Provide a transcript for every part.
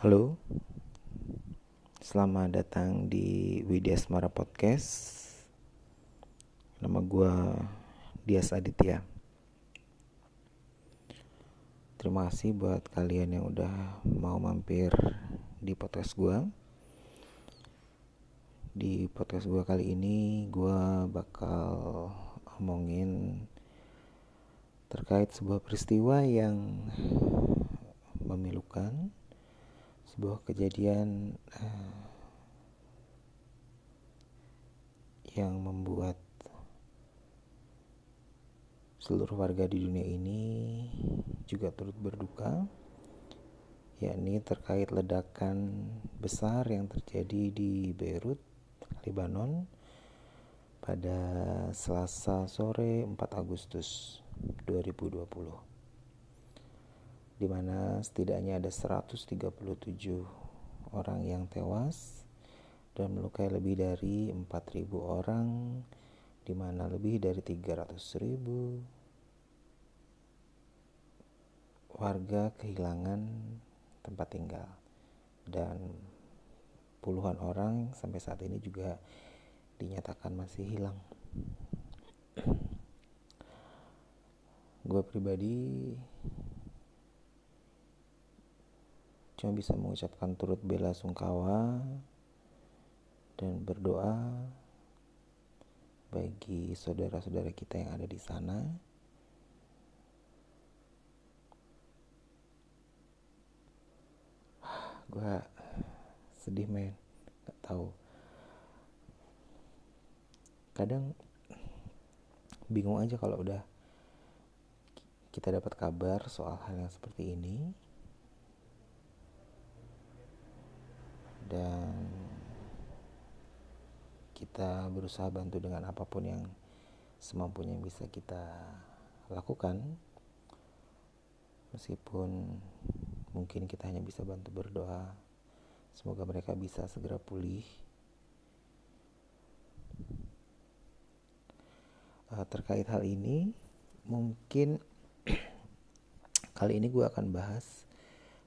Halo, selamat datang di Widya Asmara Podcast. Nama gue Dias Aditya. Terima kasih buat kalian yang udah mau mampir di podcast gue. Di podcast gue kali ini gue bakal ngomongin terkait sebuah peristiwa yang memilukan sebuah kejadian uh, yang membuat seluruh warga di dunia ini juga turut berduka yakni terkait ledakan besar yang terjadi di Beirut, Lebanon pada Selasa sore 4 Agustus 2020 di mana setidaknya ada 137 orang yang tewas dan melukai lebih dari 4.000 orang di mana lebih dari 300.000 warga kehilangan tempat tinggal dan puluhan orang sampai saat ini juga dinyatakan masih hilang. Gue pribadi cuma bisa mengucapkan turut bela sungkawa dan berdoa bagi saudara-saudara kita yang ada di sana. Gue sedih men, gak tahu. Kadang bingung aja kalau udah kita dapat kabar soal hal yang seperti ini dan kita berusaha bantu dengan apa pun yang semampunya yang bisa kita lakukan. Meskipun mungkin kita hanya bisa bantu berdoa semoga mereka bisa segera pulih. Uh, terkait hal ini mungkin kali ini gue akan bahas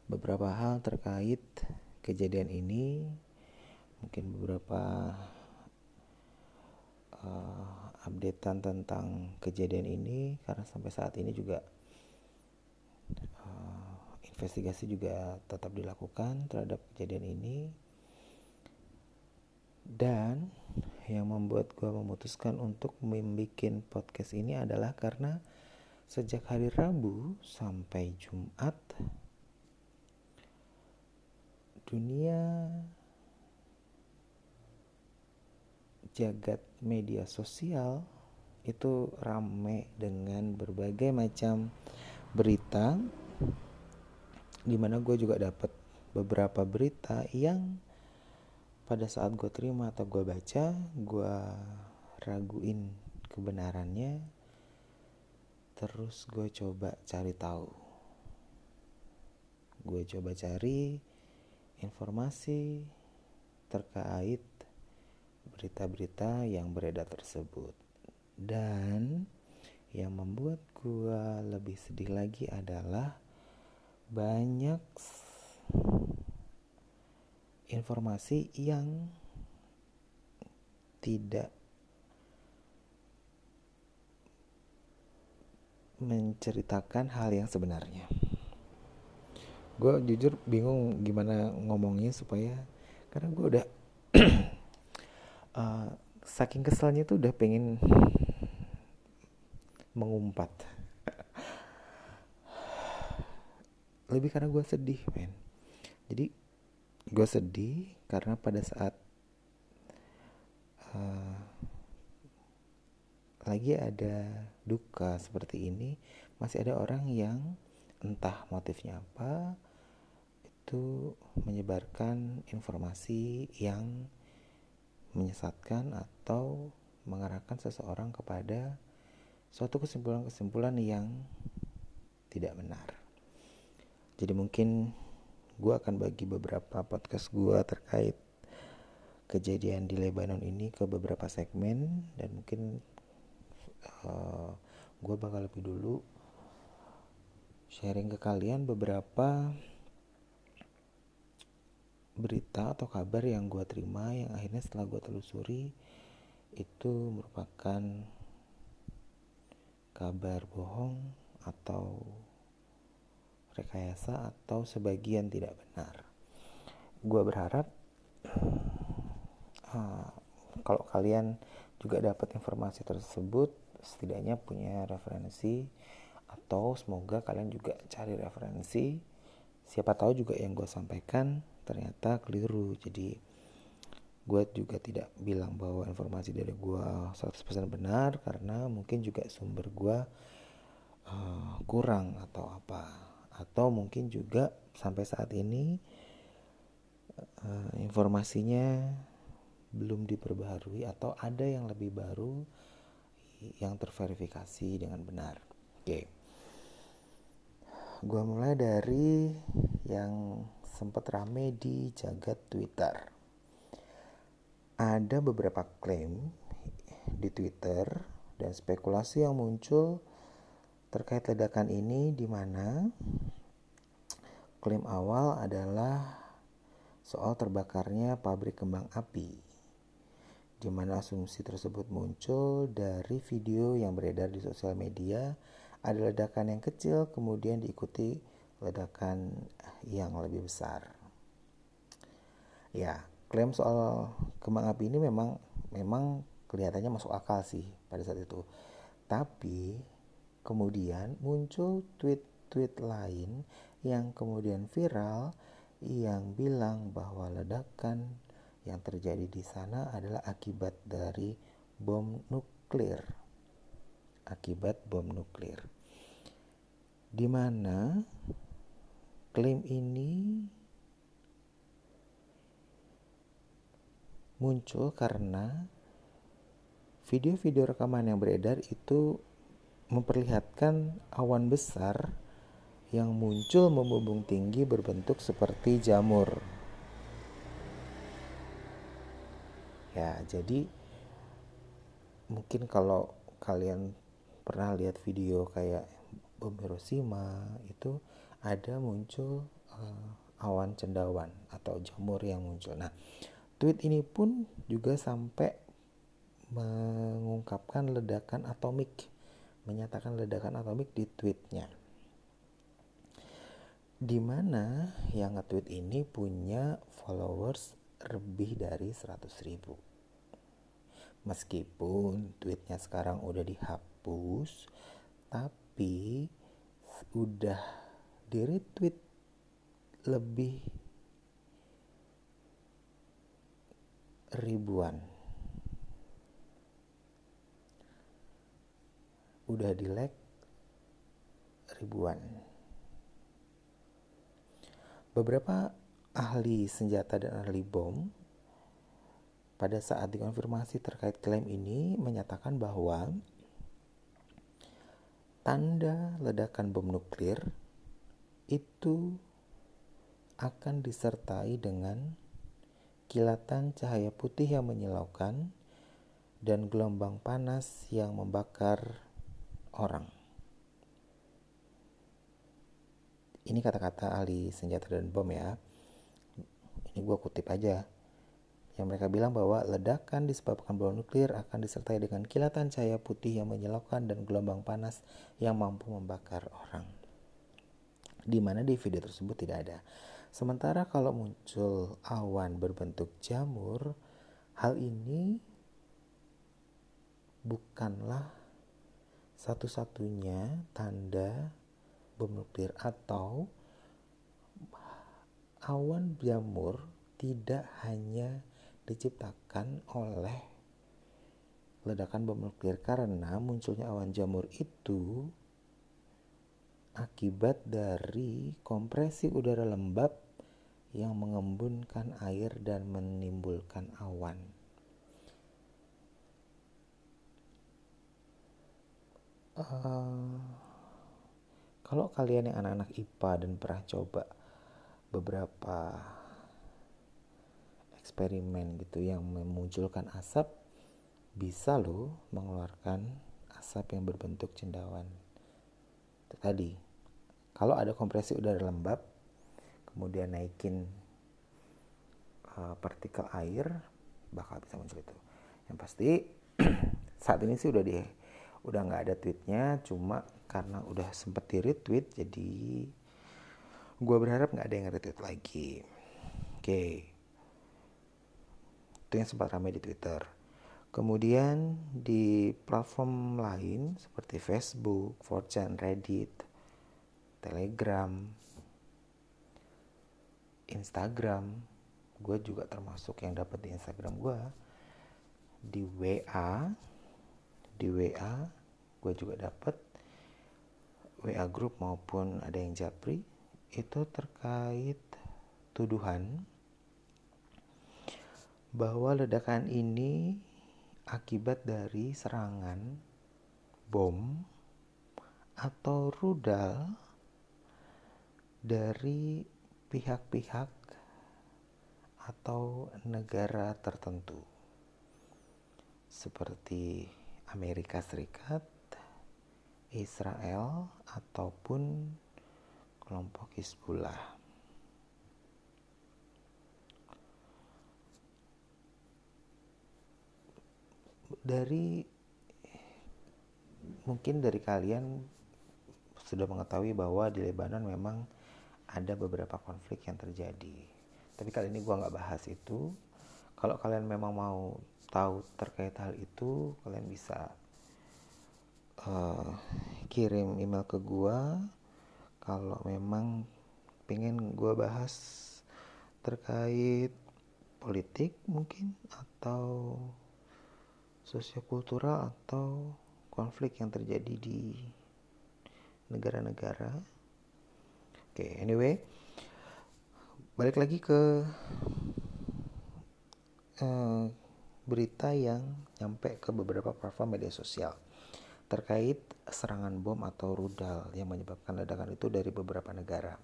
beberapa hal terkait kejadian ini mungkin beberapa uh, updatean tentang kejadian ini karena sampai saat ini juga uh, investigasi juga tetap dilakukan terhadap kejadian ini. Dan yang membuat gue memutuskan untuk membuat podcast ini adalah karena sejak hari Rabu sampai Jumat dunia. Jagat media sosial itu rame dengan berbagai macam berita di mana gue juga dapat beberapa berita yang pada saat gue terima atau gue baca gue raguin kebenarannya. Terus gue coba cari tahu. Gue coba cari informasi terkait berita-berita yang beredar tersebut. Dan yang membuat gua lebih sedih lagi adalah banyak informasi yang tidak menceritakan hal yang sebenarnya gue jujur bingung gimana ngomongnya supaya karena gue udah uh, saking keselnya tuh udah pengen mengumpat. Lebih karena gue sedih men. Jadi gue sedih karena pada saat uh, lagi ada duka seperti ini masih ada orang yang entah motifnya apa itu menyebarkan informasi yang menyesatkan atau mengarahkan seseorang kepada suatu kesimpulan-kesimpulan yang tidak benar. Jadi mungkin gue akan bagi beberapa podcast gue terkait kejadian di Lebanon ini ke beberapa segmen dan mungkin uh, eh, gue bakal lebih dulu sharing ke kalian beberapa berita atau kabar yang gue terima yang akhirnya setelah gue telusuri itu merupakan kabar bohong atau rekayasa atau sebagian tidak benar. Gue berharap uh, kalau kalian juga dapat informasi tersebut setidaknya punya referensi atau semoga kalian juga cari referensi siapa tahu juga yang gue sampaikan ternyata keliru jadi gue juga tidak bilang bahwa informasi dari gue 100% benar karena mungkin juga sumber gue uh, kurang atau apa atau mungkin juga sampai saat ini uh, informasinya belum diperbaharui atau ada yang lebih baru yang terverifikasi dengan benar. Oke. Okay. Gua mulai dari yang sempat rame di jagat Twitter. Ada beberapa klaim di Twitter dan spekulasi yang muncul terkait ledakan ini di mana klaim awal adalah soal terbakarnya pabrik kembang api di mana asumsi tersebut muncul dari video yang beredar di sosial media ada ledakan yang kecil kemudian diikuti ledakan yang lebih besar. Ya, klaim soal kembang api ini memang memang kelihatannya masuk akal sih pada saat itu. Tapi kemudian muncul tweet-tweet lain yang kemudian viral yang bilang bahwa ledakan yang terjadi di sana adalah akibat dari bom nuklir. Akibat bom nuklir. Di mana klaim ini muncul karena video-video rekaman yang beredar itu memperlihatkan awan besar yang muncul membumbung tinggi berbentuk seperti jamur. ya jadi mungkin kalau kalian pernah lihat video kayak bom Hiroshima itu ada muncul uh, awan cendawan atau jamur yang muncul. Nah, tweet ini pun juga sampai mengungkapkan ledakan atomik, menyatakan ledakan atomik di tweetnya. Di mana yang nge-tweet ini punya followers lebih dari 100 ribu meskipun tweetnya sekarang udah dihapus tapi udah di retweet lebih ribuan. Udah di like ribuan. Beberapa ahli senjata dan ahli bom pada saat dikonfirmasi terkait klaim ini menyatakan bahwa tanda ledakan bom nuklir itu akan disertai dengan kilatan cahaya putih yang menyilaukan dan gelombang panas yang membakar orang. Ini kata-kata ahli senjata dan bom ya ini gue kutip aja yang mereka bilang bahwa ledakan disebabkan bom nuklir akan disertai dengan kilatan cahaya putih yang menyilaukan dan gelombang panas yang mampu membakar orang. Di mana di video tersebut tidak ada. Sementara kalau muncul awan berbentuk jamur, hal ini bukanlah satu-satunya tanda bom nuklir atau awan jamur tidak hanya diciptakan oleh ledakan bom nuklir karena munculnya awan jamur itu akibat dari kompresi udara lembab yang mengembunkan air dan menimbulkan awan. Uh, kalau kalian yang anak-anak IPA dan pernah coba beberapa eksperimen gitu yang memunculkan asap bisa loh mengeluarkan asap yang berbentuk cendawan. Tadi, kalau ada kompresi udara lembab, kemudian naikin uh, partikel air bakal bisa muncul itu. Yang pasti saat ini sih udah di udah nggak ada tweetnya cuma karena udah sempet di retweet jadi gue berharap nggak ada yang retweet lagi. Oke. Okay. itu yang sempat ramai di twitter. Kemudian di platform lain seperti Facebook, 4chan, Reddit, Telegram, Instagram. Gue juga termasuk yang dapat di Instagram gue di WA di WA gue juga dapat WA grup maupun ada yang japri itu terkait tuduhan bahwa ledakan ini akibat dari serangan bom atau rudal dari pihak-pihak atau negara tertentu seperti Amerika Serikat, Israel ataupun kelompok Hizbullah. Dari mungkin dari kalian sudah mengetahui bahwa di Lebanon memang ada beberapa konflik yang terjadi. Tapi kali ini gue nggak bahas itu. Kalau kalian memang mau tahu terkait hal itu kalian bisa uh, kirim email ke gue kalau memang pengen gue bahas terkait politik mungkin atau sosiokultural atau konflik yang terjadi di negara-negara Oke, okay, anyway, balik lagi ke uh, berita yang nyampe ke beberapa platform media sosial terkait serangan bom atau rudal yang menyebabkan ledakan itu dari beberapa negara.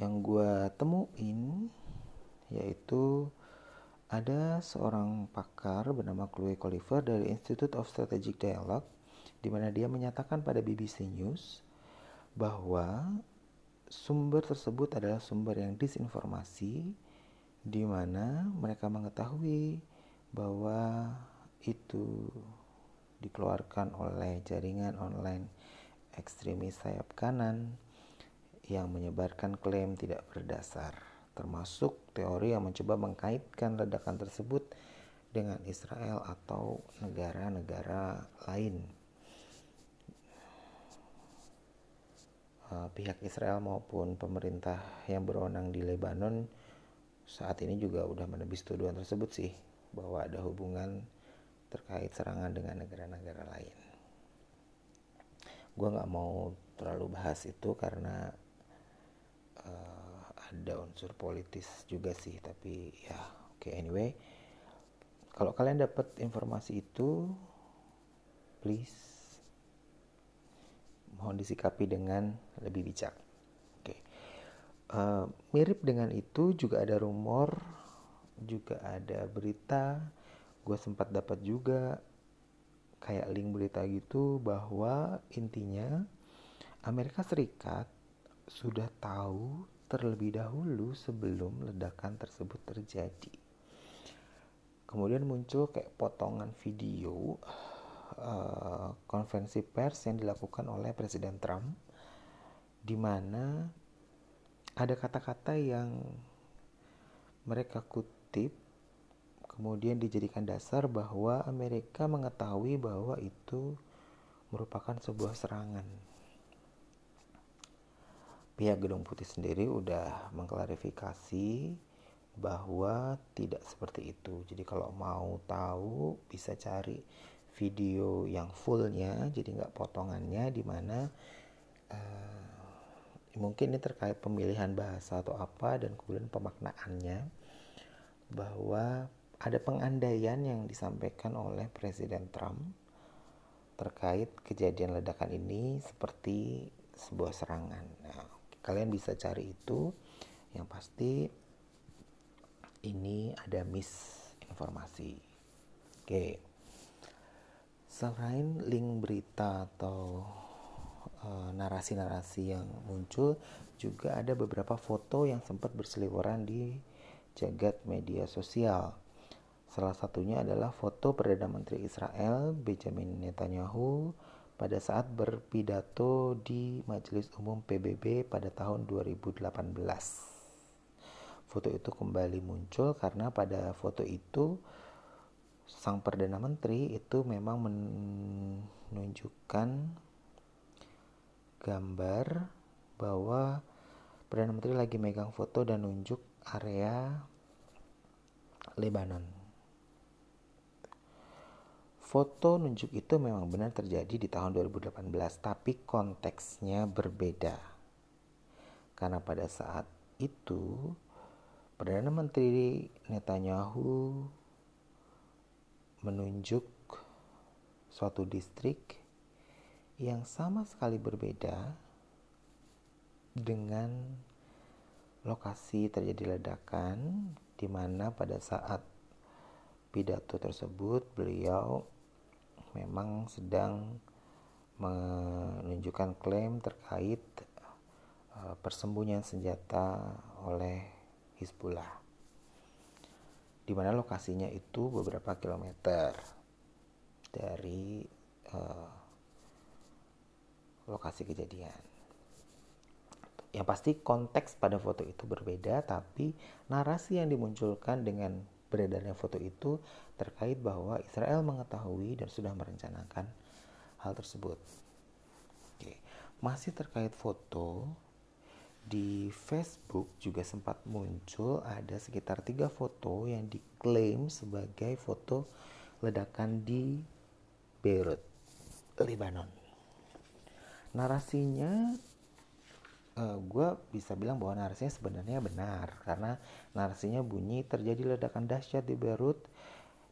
Yang gue temuin yaitu ada seorang pakar bernama Chloe Colliver dari Institute of Strategic Dialogue di mana dia menyatakan pada BBC News bahwa sumber tersebut adalah sumber yang disinformasi di mana mereka mengetahui bahwa itu dikeluarkan oleh jaringan online ekstremis sayap kanan yang menyebarkan klaim tidak berdasar termasuk teori yang mencoba mengkaitkan ledakan tersebut dengan Israel atau negara-negara lain uh, pihak Israel maupun pemerintah yang berwenang di Lebanon saat ini juga udah menebis tuduhan tersebut sih bahwa ada hubungan terkait serangan dengan negara-negara lain. Gue nggak mau terlalu bahas itu karena uh, ada unsur politis juga sih, tapi ya oke okay, anyway. Kalau kalian dapat informasi itu, please mohon disikapi dengan lebih bijak. Oke, uh, mirip dengan itu juga ada rumor, juga ada berita. Gue sempat dapat juga kayak link berita gitu bahwa intinya Amerika Serikat sudah tahu terlebih dahulu sebelum ledakan tersebut terjadi. Kemudian muncul kayak potongan video uh, konferensi pers yang dilakukan oleh Presiden Trump di mana ada kata-kata yang mereka kutip kemudian dijadikan dasar bahwa Amerika mengetahui bahwa itu merupakan sebuah serangan. Pihak Gedung Putih sendiri udah mengklarifikasi bahwa tidak seperti itu. Jadi kalau mau tahu bisa cari video yang fullnya jadi nggak potongannya di mana uh, mungkin ini terkait pemilihan bahasa atau apa dan kemudian pemaknaannya bahwa ada pengandaian yang disampaikan oleh Presiden Trump terkait kejadian ledakan ini seperti sebuah serangan. Nah, kalian bisa cari itu. Yang pasti ini ada misinformasi. Oke. Okay. Selain link berita atau eh, narasi-narasi yang muncul juga ada beberapa foto yang sempat berseliweran di jagat media sosial. Salah satunya adalah foto Perdana Menteri Israel Benjamin Netanyahu pada saat berpidato di Majelis Umum PBB pada tahun 2018. Foto itu kembali muncul karena pada foto itu sang Perdana Menteri itu memang menunjukkan gambar bahwa Perdana Menteri lagi megang foto dan nunjuk area Lebanon. Foto nunjuk itu memang benar terjadi di tahun 2018, tapi konteksnya berbeda. Karena pada saat itu Perdana Menteri Netanyahu menunjuk suatu distrik yang sama sekali berbeda dengan lokasi terjadi ledakan di mana pada saat pidato tersebut beliau memang sedang menunjukkan klaim terkait uh, persembunyian senjata oleh Hizbullah di mana lokasinya itu beberapa kilometer dari uh, lokasi kejadian. Yang pasti konteks pada foto itu berbeda, tapi narasi yang dimunculkan dengan beredarnya foto itu terkait bahwa Israel mengetahui dan sudah merencanakan hal tersebut. Oke. Masih terkait foto, di Facebook juga sempat muncul ada sekitar tiga foto yang diklaim sebagai foto ledakan di Beirut, Lebanon. Narasinya uh, eh, gue bisa bilang bahwa narasinya sebenarnya benar karena narasinya bunyi terjadi ledakan dahsyat di Beirut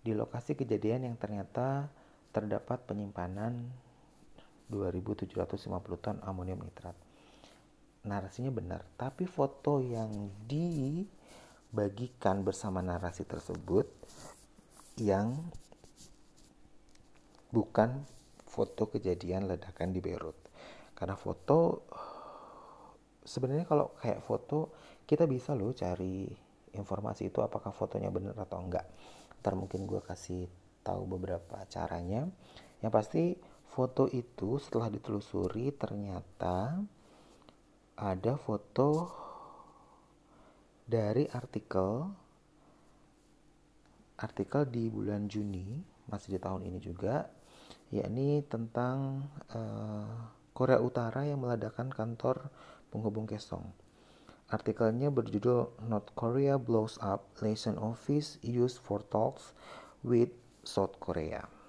di lokasi kejadian yang ternyata terdapat penyimpanan 2750 ton amonium nitrat. Narasinya benar, tapi foto yang dibagikan bersama narasi tersebut yang bukan foto kejadian ledakan di Beirut. Karena foto sebenarnya kalau kayak foto kita bisa loh cari informasi itu apakah fotonya benar atau enggak ntar mungkin gue kasih tahu beberapa caranya yang pasti foto itu setelah ditelusuri ternyata ada foto dari artikel artikel di bulan Juni masih di tahun ini juga yakni tentang uh, Korea Utara yang meledakkan kantor penghubung Kesong. Artikelnya berjudul North Korea Blows Up Liaison Office Used for Talks with South Korea.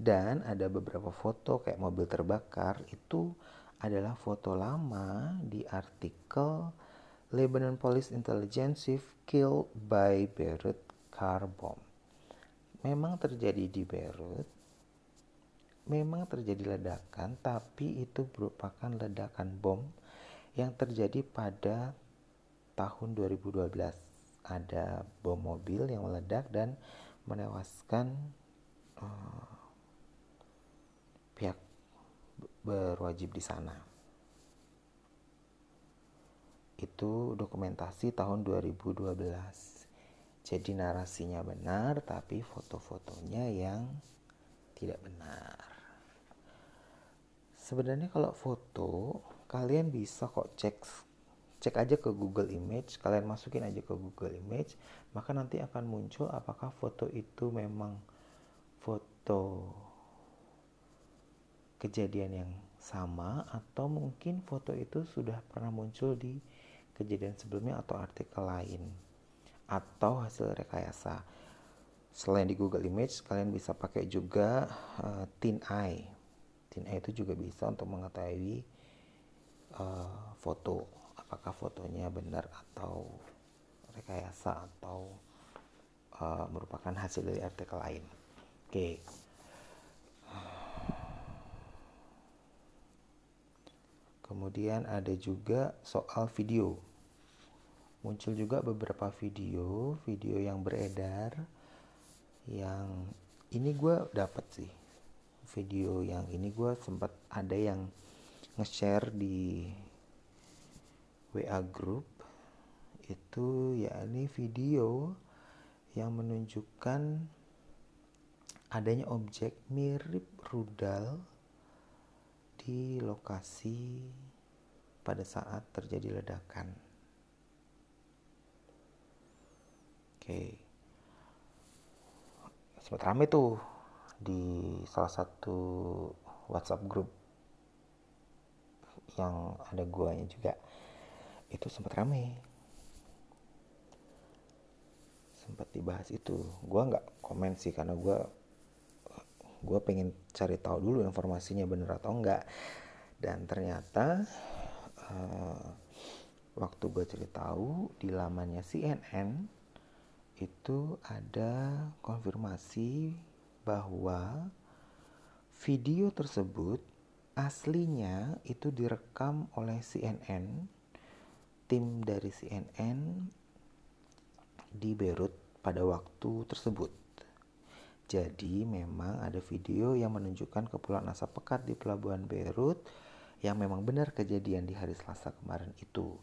Dan ada beberapa foto kayak mobil terbakar itu adalah foto lama di artikel Lebanon Police Intelligence Killed by Beirut Car Bomb. Memang terjadi di Beirut, memang terjadi ledakan, tapi itu merupakan ledakan bom yang terjadi pada tahun 2012. Ada bom mobil yang meledak dan menewaskan uh, pihak berwajib di sana. Itu dokumentasi tahun 2012. Jadi narasinya benar, tapi foto-fotonya yang tidak benar sebenarnya kalau foto kalian bisa kok cek cek aja ke Google Image kalian masukin aja ke Google Image maka nanti akan muncul apakah foto itu memang foto kejadian yang sama atau mungkin foto itu sudah pernah muncul di kejadian sebelumnya atau artikel lain atau hasil rekayasa selain di Google Image kalian bisa pakai juga uh, Eye Tin-A itu juga bisa untuk mengetahui uh, foto apakah fotonya benar atau rekayasa atau uh, merupakan hasil dari artikel lain. Oke. Okay. Kemudian ada juga soal video. Muncul juga beberapa video, video yang beredar yang ini gue dapat sih video yang ini gue sempat ada yang nge-share di WA group itu yakni video yang menunjukkan adanya objek mirip rudal di lokasi pada saat terjadi ledakan. Oke. Sempat rame tuh di salah satu WhatsApp group yang ada guanya juga itu sempat rame sempat dibahas itu gue nggak komen sih karena gue gue pengen cari tahu dulu informasinya bener atau enggak dan ternyata uh, waktu gue cari tahu di lamannya CNN itu ada konfirmasi bahwa video tersebut aslinya itu direkam oleh CNN tim dari CNN di Beirut pada waktu tersebut. Jadi memang ada video yang menunjukkan kepulan asap pekat di pelabuhan Beirut yang memang benar kejadian di hari Selasa kemarin itu.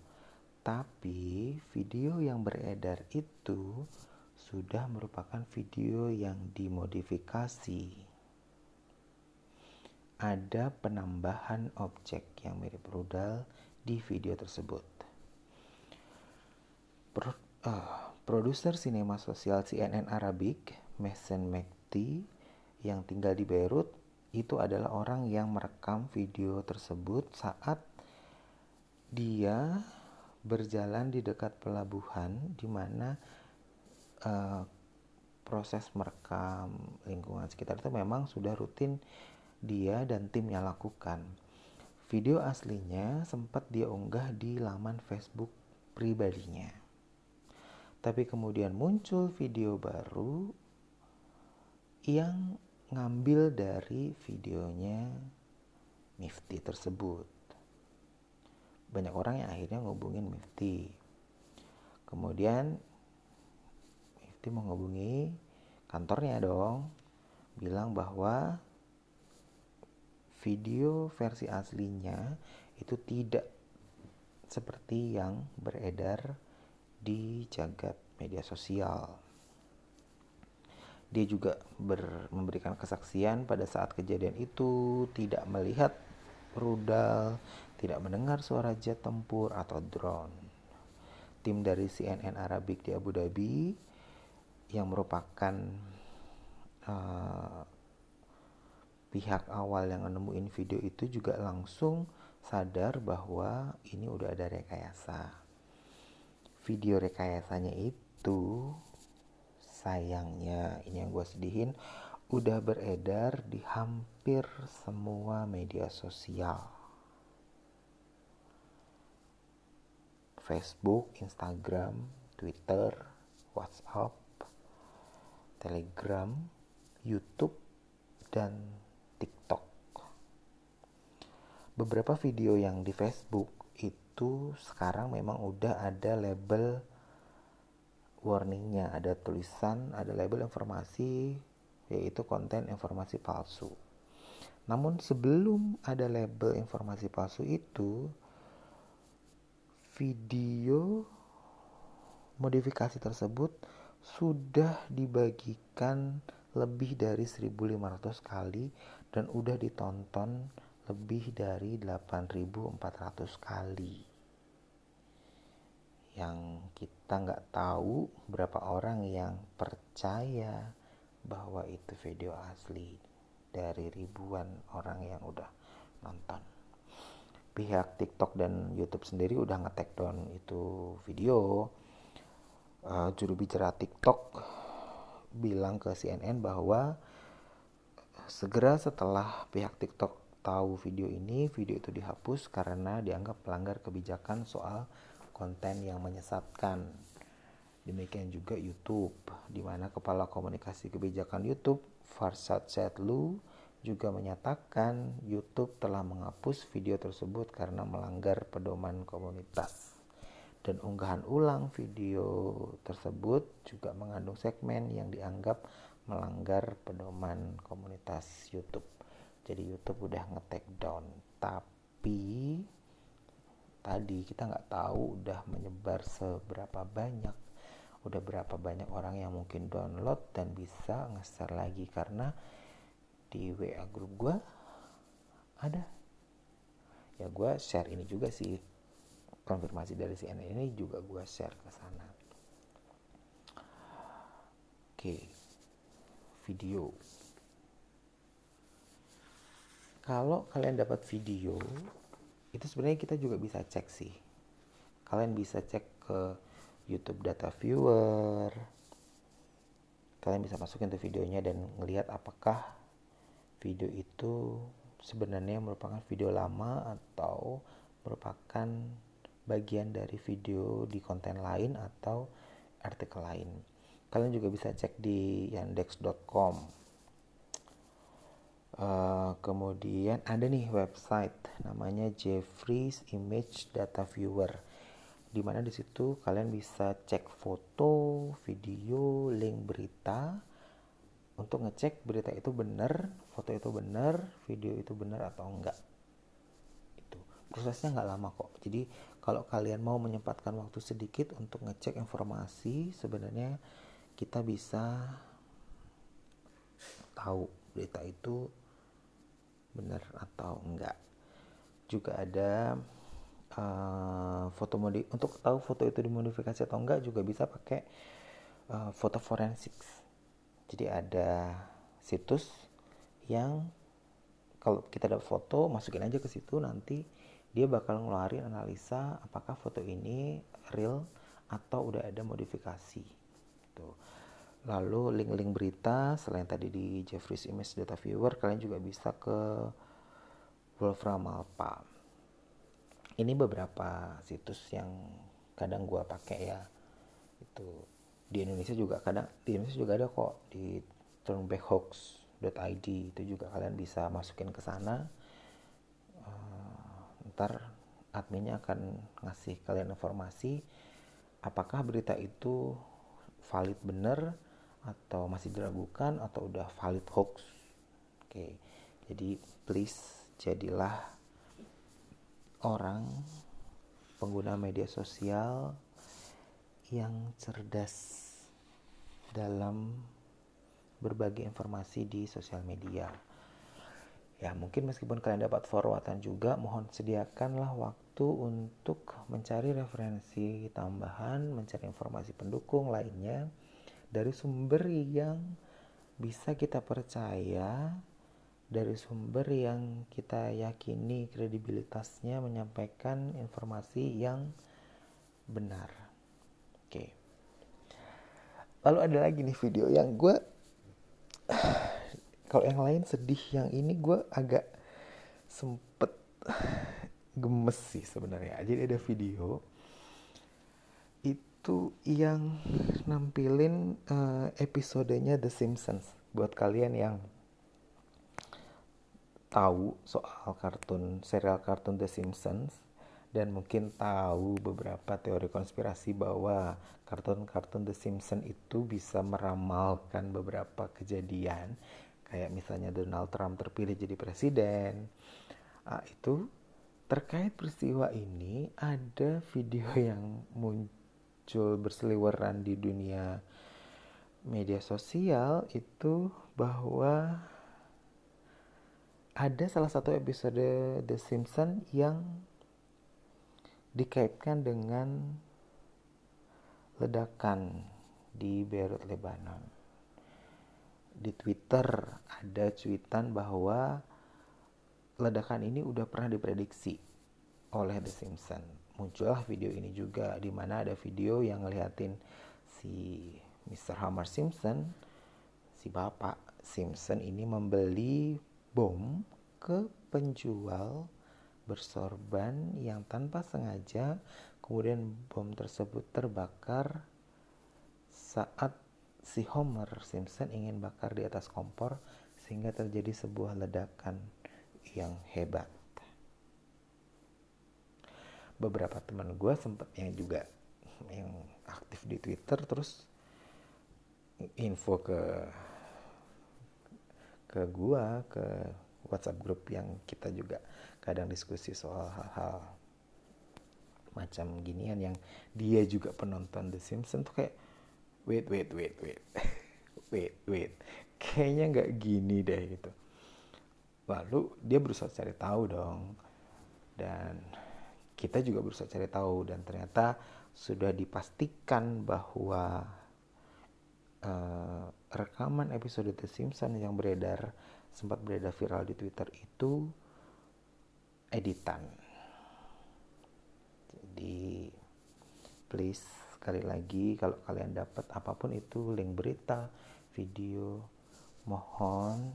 Tapi video yang beredar itu sudah merupakan video yang dimodifikasi. Ada penambahan objek yang mirip rudal di video tersebut. Pro, uh, produser sinema sosial CNN Arabic, Mason Yang tinggal di Beirut, itu adalah orang yang merekam video tersebut saat dia berjalan di dekat pelabuhan di mana uh, proses merekam lingkungan sekitar itu memang sudah rutin dia dan timnya lakukan. Video aslinya sempat dia unggah di laman Facebook pribadinya. Tapi kemudian muncul video baru yang ngambil dari videonya Mifti tersebut. Banyak orang yang akhirnya ngubungin Mifti. Kemudian Mifti menghubungi kantornya dong, bilang bahwa video versi aslinya itu tidak seperti yang beredar di jagat media sosial. Dia juga ber, memberikan kesaksian pada saat kejadian itu tidak melihat rudal, tidak mendengar suara jet tempur atau drone. Tim dari CNN Arabic di Abu Dhabi yang merupakan uh, pihak awal yang menemuin video itu juga langsung sadar bahwa ini udah ada rekayasa video rekayasanya itu sayangnya ini yang gue sedihin udah beredar di hampir semua media sosial Facebook, Instagram, Twitter, WhatsApp, Telegram, YouTube, dan TikTok. Beberapa video yang di Facebook itu sekarang memang udah ada label warningnya ada tulisan ada label informasi yaitu konten informasi palsu. Namun sebelum ada label informasi palsu itu video modifikasi tersebut sudah dibagikan lebih dari 1500 kali dan udah ditonton lebih dari 8.400 kali yang kita nggak tahu berapa orang yang percaya bahwa itu video asli dari ribuan orang yang udah nonton. Pihak TikTok dan YouTube sendiri udah nge down itu video. Uh, juru bicara TikTok bilang ke CNN bahwa segera setelah pihak TikTok tahu video ini, video itu dihapus karena dianggap melanggar kebijakan soal konten yang menyesatkan. Demikian juga YouTube, di mana Kepala Komunikasi Kebijakan YouTube, Farsad Setlu, juga menyatakan YouTube telah menghapus video tersebut karena melanggar pedoman komunitas. Dan unggahan ulang video tersebut juga mengandung segmen yang dianggap melanggar pedoman komunitas YouTube. jadi YouTube udah nge-take down tapi tadi kita nggak tahu udah menyebar seberapa banyak udah berapa banyak orang yang mungkin download dan bisa nge-share lagi. Karena di WA grup gue ada. Ya gue share ini juga sih. Konfirmasi dari CNN ini juga gue share ke sana. Oke video. Kalau kalian dapat video itu sebenarnya kita juga bisa cek sih. Kalian bisa cek ke YouTube data viewer. Kalian bisa masukin tuh videonya dan ngelihat apakah video itu sebenarnya merupakan video lama atau merupakan bagian dari video di konten lain atau artikel lain. Kalian juga bisa cek di yandex.com Uh, kemudian ada nih website namanya Jeffries Image Data Viewer di mana di situ kalian bisa cek foto, video, link berita untuk ngecek berita itu benar, foto itu benar, video itu benar atau enggak. Itu prosesnya nggak lama kok. Jadi kalau kalian mau menyempatkan waktu sedikit untuk ngecek informasi, sebenarnya kita bisa tahu berita itu benar atau enggak. Juga ada uh, foto modi untuk tahu foto itu dimodifikasi atau enggak juga bisa pakai uh, foto forensik jadi ada situs yang kalau kita dapat foto masukin aja ke situ nanti dia bakal ngeluarin analisa apakah foto ini real atau udah ada modifikasi. Tuh Lalu link-link berita selain tadi di Jeffries Image Data Viewer kalian juga bisa ke Wolfram Alpha. Ini beberapa situs yang kadang gua pakai ya. Itu di Indonesia juga kadang di Indonesia juga ada kok di turnbackhoax.id itu juga kalian bisa masukin ke sana. Uh, ntar adminnya akan ngasih kalian informasi apakah berita itu valid bener atau masih diragukan atau udah valid hoax. Oke jadi please jadilah orang pengguna media sosial yang cerdas dalam berbagi informasi di sosial media. Ya mungkin meskipun kalian dapat forwardan juga mohon sediakanlah waktu untuk mencari referensi tambahan mencari informasi pendukung lainnya dari sumber yang bisa kita percaya dari sumber yang kita yakini kredibilitasnya menyampaikan informasi yang benar. Oke. Lalu ada lagi nih video yang gue kalau yang lain sedih, yang ini gue agak sempet gemes sih sebenarnya. Jadi ada video itu yang nampilin uh, episodenya The Simpsons. Buat kalian yang tahu soal kartun serial kartun The Simpsons dan mungkin tahu beberapa teori konspirasi bahwa kartun-kartun The Simpsons itu bisa meramalkan beberapa kejadian kayak misalnya Donald Trump terpilih jadi presiden nah, itu terkait peristiwa ini ada video yang muncul muncul berseliweran di dunia media sosial itu bahwa ada salah satu episode The Simpsons yang dikaitkan dengan ledakan di Beirut, Lebanon. Di Twitter ada cuitan bahwa ledakan ini udah pernah diprediksi oleh The Simpsons muncullah video ini juga di mana ada video yang ngeliatin si Mr. Homer Simpson si bapak Simpson ini membeli bom ke penjual bersorban yang tanpa sengaja kemudian bom tersebut terbakar saat si Homer Simpson ingin bakar di atas kompor sehingga terjadi sebuah ledakan yang hebat beberapa teman gue sempet yang juga yang aktif di Twitter terus info ke ke gue ke WhatsApp grup yang kita juga kadang diskusi soal hal-hal macam ginian yang dia juga penonton The Simpsons tuh kayak wait wait wait wait wait wait kayaknya nggak gini deh gitu. Lalu dia berusaha cari tahu dong dan kita juga berusaha cari tahu dan ternyata sudah dipastikan bahwa uh, rekaman episode The Simpsons yang beredar sempat beredar viral di Twitter itu editan. Jadi please sekali lagi kalau kalian dapat apa pun itu link berita video mohon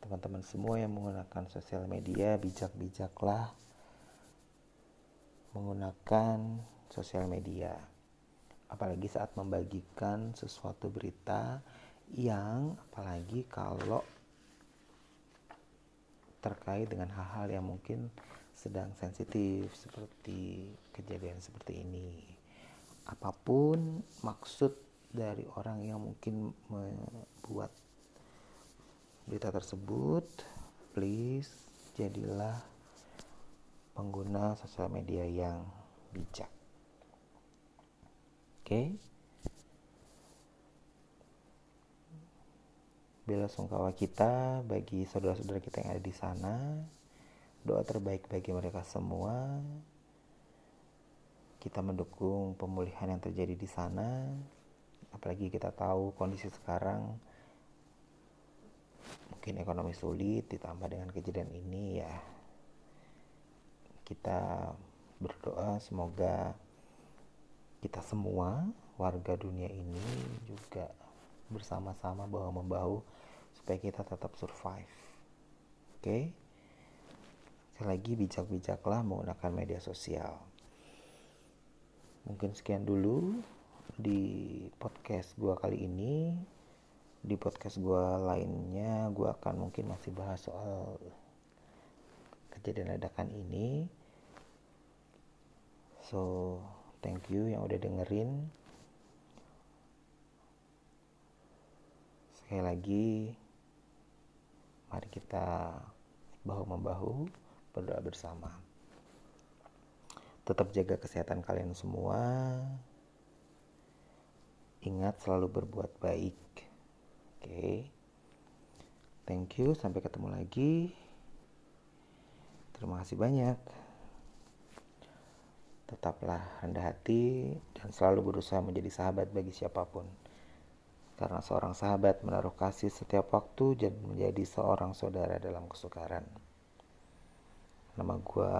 teman-teman semua yang menggunakan sosial media bijak-bijaklah menggunakan sosial media apalagi saat membagikan sesuatu berita yang apalagi kalau terkait dengan hal-hal yang mungkin sedang sensitif seperti kejadian seperti ini. Apa pun maksud dari orang yang mungkin membuat berita tersebut please jadilah pengguna sosial media yang bijak oke okay? bela sungkawa kita bagi saudara-saudara kita yang ada di sana doa terbaik bagi mereka semua kita mendukung pemulihan yang terjadi di sana apalagi kita tahu kondisi sekarang mungkin ekonomi sulit ditambah dengan kejadian ini ya kita berdoa semoga kita semua warga dunia ini juga bersama-sama bahu membahu supaya kita tetap survive. Oke? Okay? sekali lagi bijak-bijaklah menggunakan media sosial. Mungkin sekian dulu di podcast gua kali ini. Di podcast gua lainnya gua akan mungkin masih bahas soal kejadian ledakan ini so thank you yang udah dengerin sekali lagi mari kita bahu membahu berdoa bersama Tetap jaga kesehatan kalian semua. Ingat selalu berbuat baik. Oke. Okay. Thank you, sampai ketemu lagi. Terima kasih banyak. Tetaplah rendah hati dan selalu berusaha menjadi sahabat bagi siapa pun. Karena seorang sahabat menaruh kasih setiap waktu dan menjadi seorang saudara dalam kesukaran. Nama gue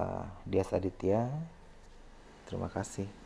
Dias Aditya Terima kasih.